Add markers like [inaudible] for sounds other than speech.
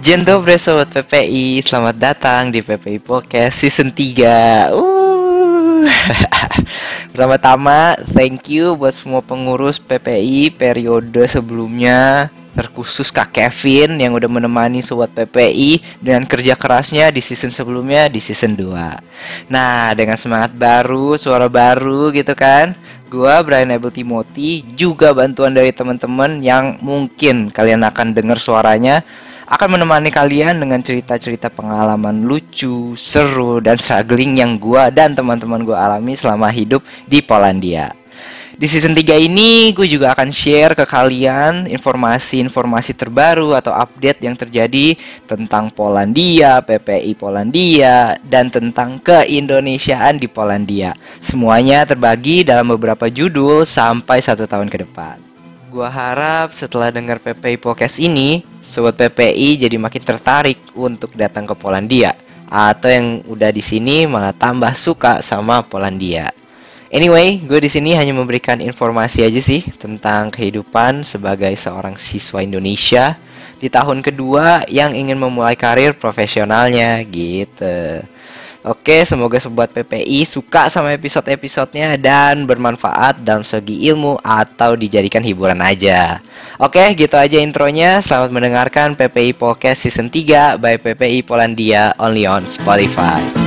Dzień dobry Sobat PPI, selamat datang di PPI Podcast Season 3 uh. [laughs] Pertama-tama, thank you buat semua pengurus PPI periode sebelumnya Terkhusus Kak Kevin yang udah menemani Sobat PPI dengan kerja kerasnya di season sebelumnya di season 2 Nah, dengan semangat baru, suara baru gitu kan Gua Brian Abel Timothy juga bantuan dari teman-teman yang mungkin kalian akan dengar suaranya akan menemani kalian dengan cerita-cerita pengalaman lucu, seru, dan struggling yang gua dan teman-teman gua alami selama hidup di Polandia. Di season 3 ini gue juga akan share ke kalian informasi-informasi terbaru atau update yang terjadi tentang Polandia, PPI Polandia, dan tentang keindonesiaan di Polandia. Semuanya terbagi dalam beberapa judul sampai satu tahun ke depan. Gua harap setelah dengar PPI Podcast ini, sobat PPI jadi makin tertarik untuk datang ke Polandia atau yang udah di sini malah tambah suka sama Polandia. Anyway, gue di sini hanya memberikan informasi aja sih tentang kehidupan sebagai seorang siswa Indonesia di tahun kedua yang ingin memulai karir profesionalnya gitu. Oke, semoga sobat PPI suka sama episode-episodenya dan bermanfaat dalam segi ilmu atau dijadikan hiburan aja. Oke, gitu aja intronya. Selamat mendengarkan PPI Podcast Season 3 by PPI Polandia only on Spotify.